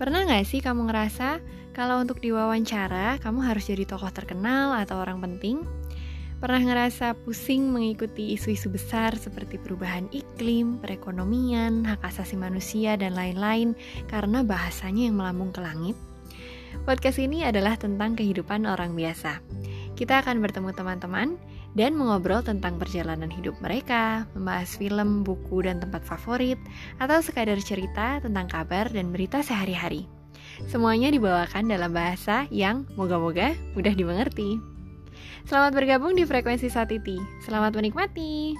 Pernah gak sih kamu ngerasa kalau untuk diwawancara kamu harus jadi tokoh terkenal atau orang penting? Pernah ngerasa pusing mengikuti isu-isu besar seperti perubahan iklim, perekonomian, hak asasi manusia, dan lain-lain karena bahasanya yang melambung ke langit? Podcast ini adalah tentang kehidupan orang biasa. Kita akan bertemu teman-teman dan mengobrol tentang perjalanan hidup mereka, membahas film, buku, dan tempat favorit, atau sekadar cerita tentang kabar dan berita sehari-hari. Semuanya dibawakan dalam bahasa yang moga-moga mudah dimengerti. Selamat bergabung di Frekuensi Satiti. Selamat menikmati.